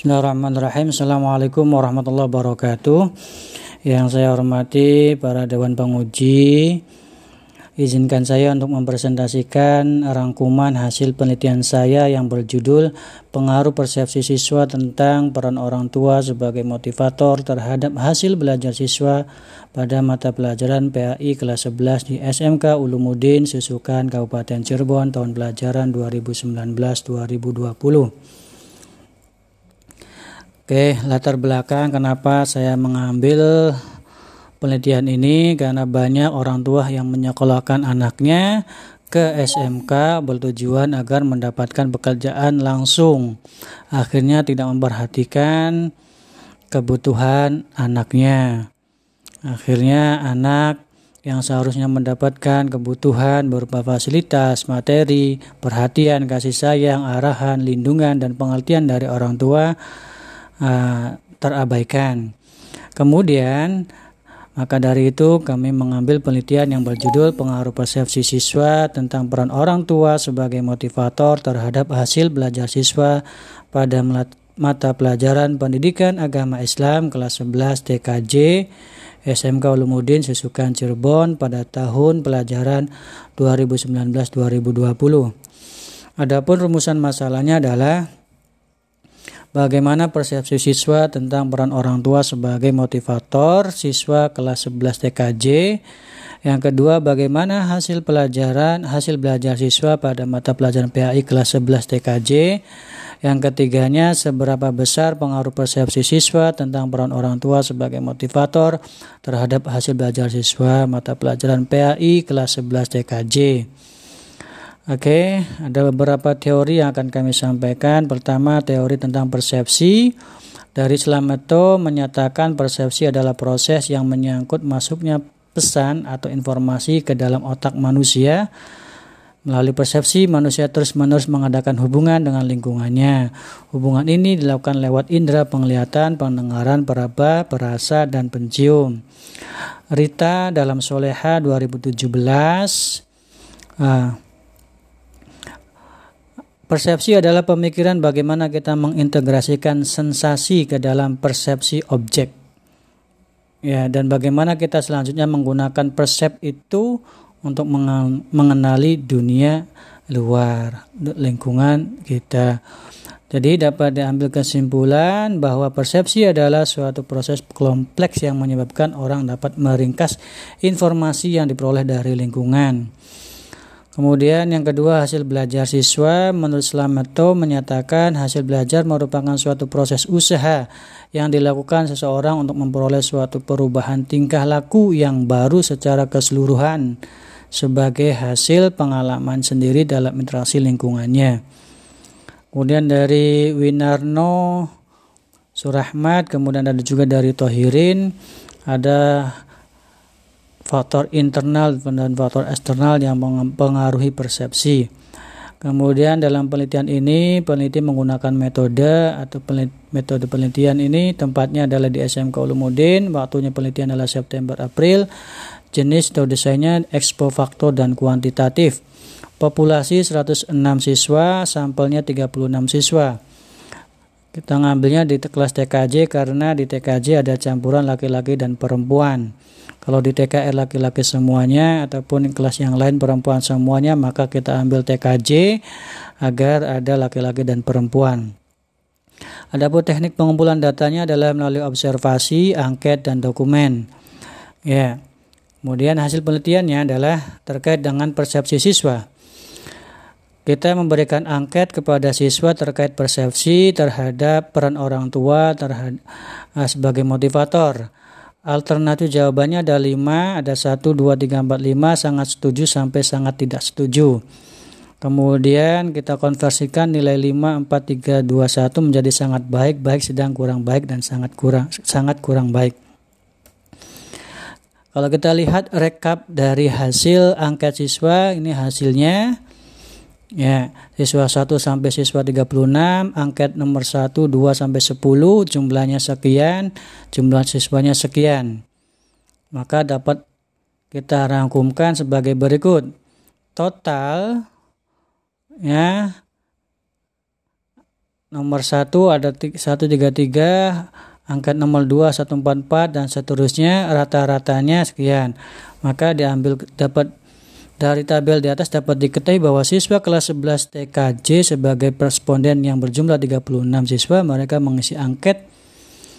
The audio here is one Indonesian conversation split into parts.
Bismillahirrahmanirrahim. Assalamualaikum warahmatullahi wabarakatuh. Yang saya hormati para dewan penguji, izinkan saya untuk mempresentasikan rangkuman hasil penelitian saya yang berjudul Pengaruh Persepsi Siswa tentang Peran Orang Tua sebagai Motivator terhadap Hasil Belajar Siswa pada mata pelajaran PAI kelas 11 di SMK Ulumuddin Susukan Kabupaten Cirebon tahun pelajaran 2019-2020. Oke, latar belakang kenapa saya mengambil penelitian ini karena banyak orang tua yang menyekolahkan anaknya ke SMK bertujuan agar mendapatkan pekerjaan langsung. Akhirnya tidak memperhatikan kebutuhan anaknya. Akhirnya anak yang seharusnya mendapatkan kebutuhan berupa fasilitas, materi, perhatian, kasih sayang, arahan, lindungan, dan pengertian dari orang tua uh, terabaikan. Kemudian maka dari itu kami mengambil penelitian yang berjudul pengaruh persepsi siswa tentang peran orang tua sebagai motivator terhadap hasil belajar siswa pada mata pelajaran pendidikan agama Islam kelas 11 TKJ SMK Ulumuddin Sesukan Cirebon pada tahun pelajaran 2019-2020. Adapun rumusan masalahnya adalah Bagaimana persepsi siswa tentang peran orang tua sebagai motivator siswa kelas 11 TKJ? Yang kedua, bagaimana hasil pelajaran hasil belajar siswa pada mata pelajaran PAI kelas 11 TKJ? Yang ketiganya, seberapa besar pengaruh persepsi siswa tentang peran orang tua sebagai motivator terhadap hasil belajar siswa mata pelajaran PAI kelas 11 TKJ? Oke, ada beberapa teori yang akan kami sampaikan. Pertama, teori tentang persepsi. Dari Slameto menyatakan persepsi adalah proses yang menyangkut masuknya pesan atau informasi ke dalam otak manusia. Melalui persepsi, manusia terus-menerus mengadakan hubungan dengan lingkungannya. Hubungan ini dilakukan lewat indera penglihatan, pendengaran, peraba, perasa, dan pencium. Rita dalam Soleha 2017 uh, Persepsi adalah pemikiran bagaimana kita mengintegrasikan sensasi ke dalam persepsi objek. Ya, dan bagaimana kita selanjutnya menggunakan persep itu untuk mengenali dunia luar, lingkungan kita. Jadi dapat diambil kesimpulan bahwa persepsi adalah suatu proses kompleks yang menyebabkan orang dapat meringkas informasi yang diperoleh dari lingkungan. Kemudian yang kedua hasil belajar siswa menurut Slameto menyatakan hasil belajar merupakan suatu proses usaha yang dilakukan seseorang untuk memperoleh suatu perubahan tingkah laku yang baru secara keseluruhan sebagai hasil pengalaman sendiri dalam interaksi lingkungannya. Kemudian dari Winarno Surahmat, kemudian ada juga dari Tohirin, ada faktor internal dan faktor eksternal yang mempengaruhi persepsi. Kemudian dalam penelitian ini peneliti menggunakan metode atau metode penelitian ini tempatnya adalah di SMK Ulumuddin, waktunya penelitian adalah September April, jenis atau desainnya expo faktor dan kuantitatif. Populasi 106 siswa, sampelnya 36 siswa. Kita ngambilnya di kelas TKJ karena di TKJ ada campuran laki-laki dan perempuan. Kalau di TKR laki-laki semuanya ataupun kelas yang lain perempuan semuanya, maka kita ambil TKJ agar ada laki-laki dan perempuan. Adapun teknik pengumpulan datanya adalah melalui observasi, angket, dan dokumen. Ya. Kemudian hasil penelitiannya adalah terkait dengan persepsi siswa. Kita memberikan angket kepada siswa terkait persepsi terhadap peran orang tua terhadap, sebagai motivator. Alternatif jawabannya ada 5, ada 1, 2, 3, 4, 5, sangat setuju sampai sangat tidak setuju. Kemudian kita konversikan nilai 5, 4, 3, 2, 1 menjadi sangat baik, baik sedang kurang baik dan sangat kurang sangat kurang baik. Kalau kita lihat rekap dari hasil angket siswa, ini hasilnya Ya, siswa 1 sampai siswa 36, angket nomor 1 2 sampai 10, jumlahnya sekian, jumlah siswanya sekian. Maka dapat kita rangkumkan sebagai berikut. Total ya nomor 1 ada 133, angkat nomor 2 144 dan seterusnya rata-ratanya sekian. Maka diambil dapat dari tabel di atas dapat diketahui bahwa siswa kelas 11 TKJ sebagai responden yang berjumlah 36 siswa mereka mengisi angket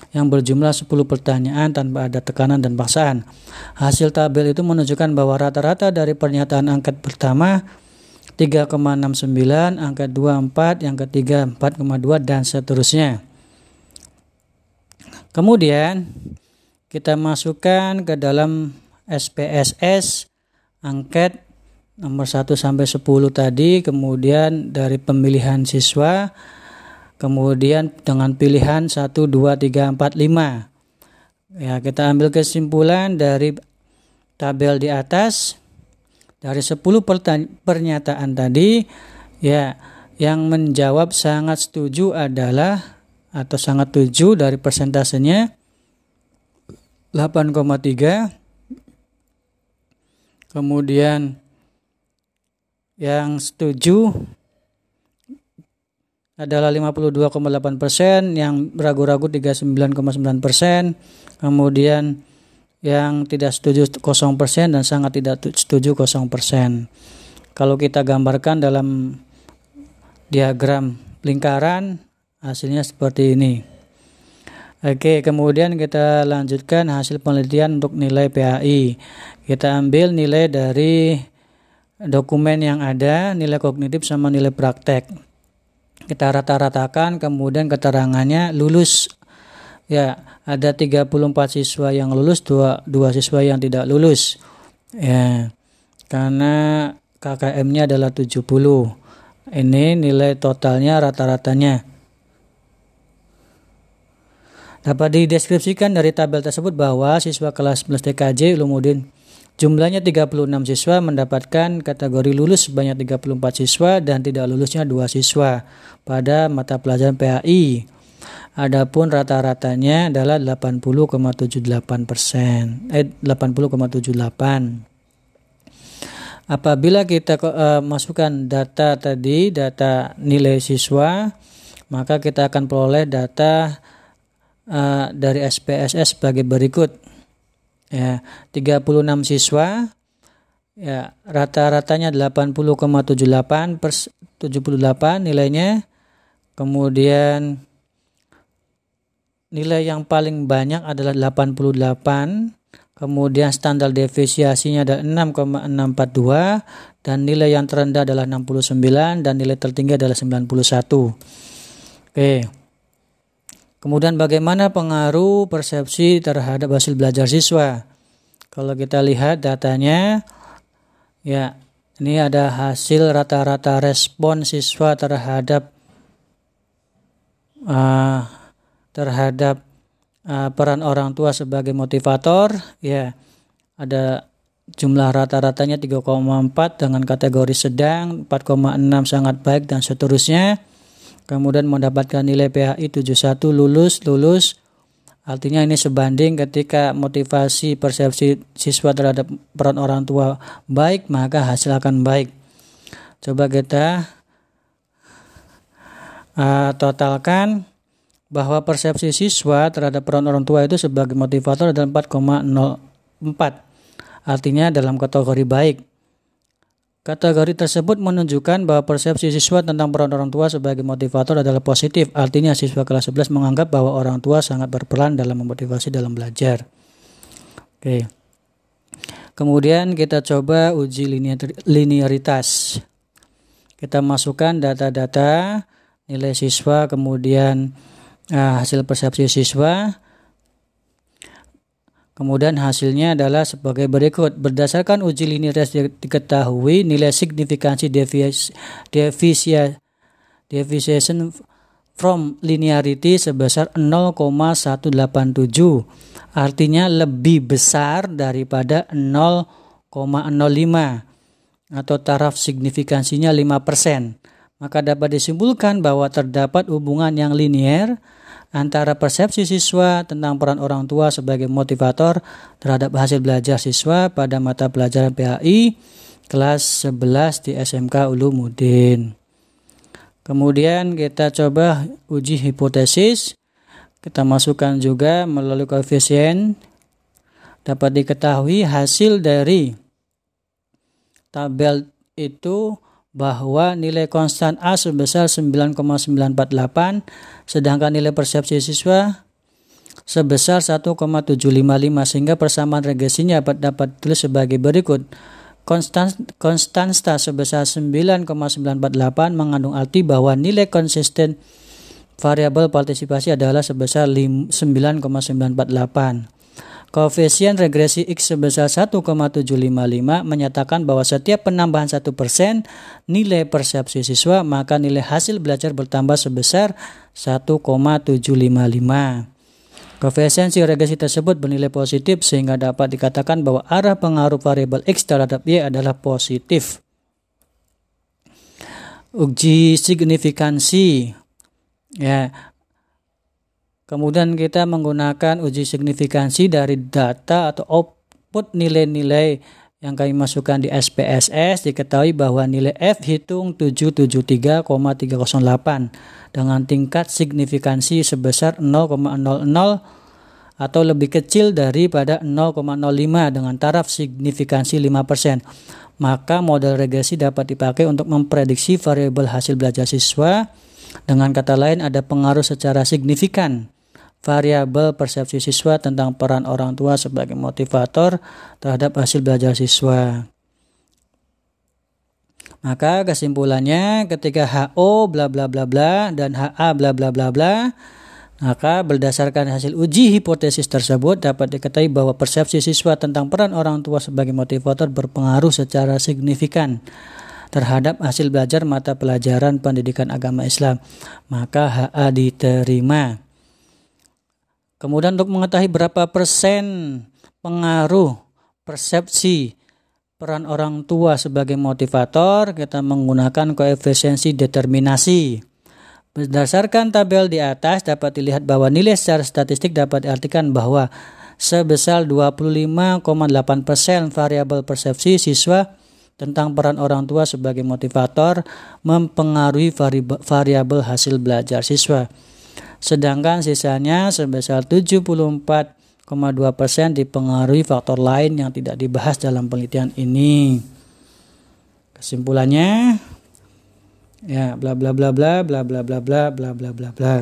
yang berjumlah 10 pertanyaan tanpa ada tekanan dan paksaan. Hasil tabel itu menunjukkan bahwa rata-rata dari pernyataan angket pertama 3,69, angket 24, yang ketiga 4,2 dan seterusnya. Kemudian kita masukkan ke dalam SPSS angket nomor 1 sampai 10 tadi, kemudian dari pemilihan siswa, kemudian dengan pilihan 1 2 3 4 5. Ya, kita ambil kesimpulan dari tabel di atas dari 10 pernyataan tadi ya yang menjawab sangat setuju adalah atau sangat setuju dari persentasenya 8,3 kemudian yang setuju adalah 52,8 persen, yang ragu-ragu 39,9 persen, kemudian yang tidak setuju 0 persen dan sangat tidak setuju 0 persen. Kalau kita gambarkan dalam diagram lingkaran, hasilnya seperti ini. Oke, kemudian kita lanjutkan hasil penelitian untuk nilai PAI. Kita ambil nilai dari dokumen yang ada, nilai kognitif sama nilai praktek. Kita rata-ratakan kemudian keterangannya lulus. Ya, ada 34 siswa yang lulus, dua, dua siswa yang tidak lulus. Ya. Karena KKM-nya adalah 70. Ini nilai totalnya rata-ratanya. Dapat dideskripsikan dari tabel tersebut bahwa siswa kelas 11 TKJ Ulumuddin Jumlahnya 36 siswa mendapatkan kategori lulus sebanyak 34 siswa dan tidak lulusnya 2 siswa pada mata pelajaran PAI. Adapun rata-ratanya adalah 80,78 persen, eh 80,78. Apabila kita uh, masukkan data tadi, data nilai siswa, maka kita akan peroleh data uh, dari SPSS sebagai berikut ya 36 siswa. Ya rata-ratanya 80,78 per 78 nilainya. Kemudian nilai yang paling banyak adalah 88 kemudian standar defisiasinya adalah 6,642 dan nilai yang terendah adalah 69 dan nilai tertinggi adalah 91 oke Kemudian bagaimana pengaruh persepsi terhadap hasil belajar siswa? Kalau kita lihat datanya, ya ini ada hasil rata-rata respon siswa terhadap uh, terhadap uh, peran orang tua sebagai motivator. Ya, ada jumlah rata-ratanya 3,4 dengan kategori sedang, 4,6 sangat baik dan seterusnya kemudian mendapatkan nilai PHI 71 lulus lulus. Artinya ini sebanding ketika motivasi persepsi siswa terhadap peran orang tua baik maka hasil akan baik. Coba kita uh, totalkan bahwa persepsi siswa terhadap peran orang tua itu sebagai motivator adalah 4,04 artinya dalam kategori baik Kategori tersebut menunjukkan bahwa persepsi siswa tentang peran orang tua sebagai motivator adalah positif. Artinya siswa kelas 11 menganggap bahwa orang tua sangat berperan dalam memotivasi dalam belajar. Oke. Kemudian kita coba uji linearitas. Kita masukkan data-data nilai siswa, kemudian uh, hasil persepsi siswa, Kemudian hasilnya adalah sebagai berikut. Berdasarkan uji linearitas diketahui nilai signifikansi deviation from linearity sebesar 0,187. Artinya lebih besar daripada 0,05 atau taraf signifikansinya 5%. Maka dapat disimpulkan bahwa terdapat hubungan yang linier antara persepsi siswa tentang peran orang tua sebagai motivator terhadap hasil belajar siswa pada mata pelajaran PAI kelas 11 di SMK Ulumuddin. Kemudian kita coba uji hipotesis. Kita masukkan juga melalui koefisien. Dapat diketahui hasil dari tabel itu bahwa nilai konstan A sebesar 9,948 sedangkan nilai persepsi siswa sebesar 1,755 sehingga persamaan regresinya dapat ditulis sebagai berikut. Konstanta sebesar 9,948 mengandung arti bahwa nilai konsisten variabel partisipasi adalah sebesar 9,948. Koefisien regresi X sebesar 1,755 menyatakan bahwa setiap penambahan 1% nilai persepsi siswa, maka nilai hasil belajar bertambah sebesar 1,755. Koefisiensi regresi tersebut bernilai positif sehingga dapat dikatakan bahwa arah pengaruh variabel X terhadap Y adalah positif. Uji signifikansi ya Kemudian kita menggunakan uji signifikansi dari data atau output nilai-nilai yang kami masukkan di SPSS diketahui bahwa nilai F hitung 773,308 dengan tingkat signifikansi sebesar 0,00 atau lebih kecil daripada 0,05 dengan taraf signifikansi 5%. Maka model regresi dapat dipakai untuk memprediksi variabel hasil belajar siswa. Dengan kata lain ada pengaruh secara signifikan variabel persepsi siswa tentang peran orang tua sebagai motivator terhadap hasil belajar siswa. Maka kesimpulannya ketika HO bla bla bla bla dan HA bla bla bla bla maka berdasarkan hasil uji hipotesis tersebut dapat diketahui bahwa persepsi siswa tentang peran orang tua sebagai motivator berpengaruh secara signifikan terhadap hasil belajar mata pelajaran pendidikan agama Islam. Maka HA diterima. Kemudian untuk mengetahui berapa persen pengaruh persepsi peran orang tua sebagai motivator, kita menggunakan koefisiensi determinasi. Berdasarkan tabel di atas dapat dilihat bahwa nilai secara statistik dapat diartikan bahwa sebesar 25,8% variabel persepsi siswa tentang peran orang tua sebagai motivator mempengaruhi variabel hasil belajar siswa sedangkan sisanya sebesar 74,2% dipengaruhi faktor lain yang tidak dibahas dalam penelitian ini. Kesimpulannya ya bla bla bla bla bla bla bla bla bla bla bla bla.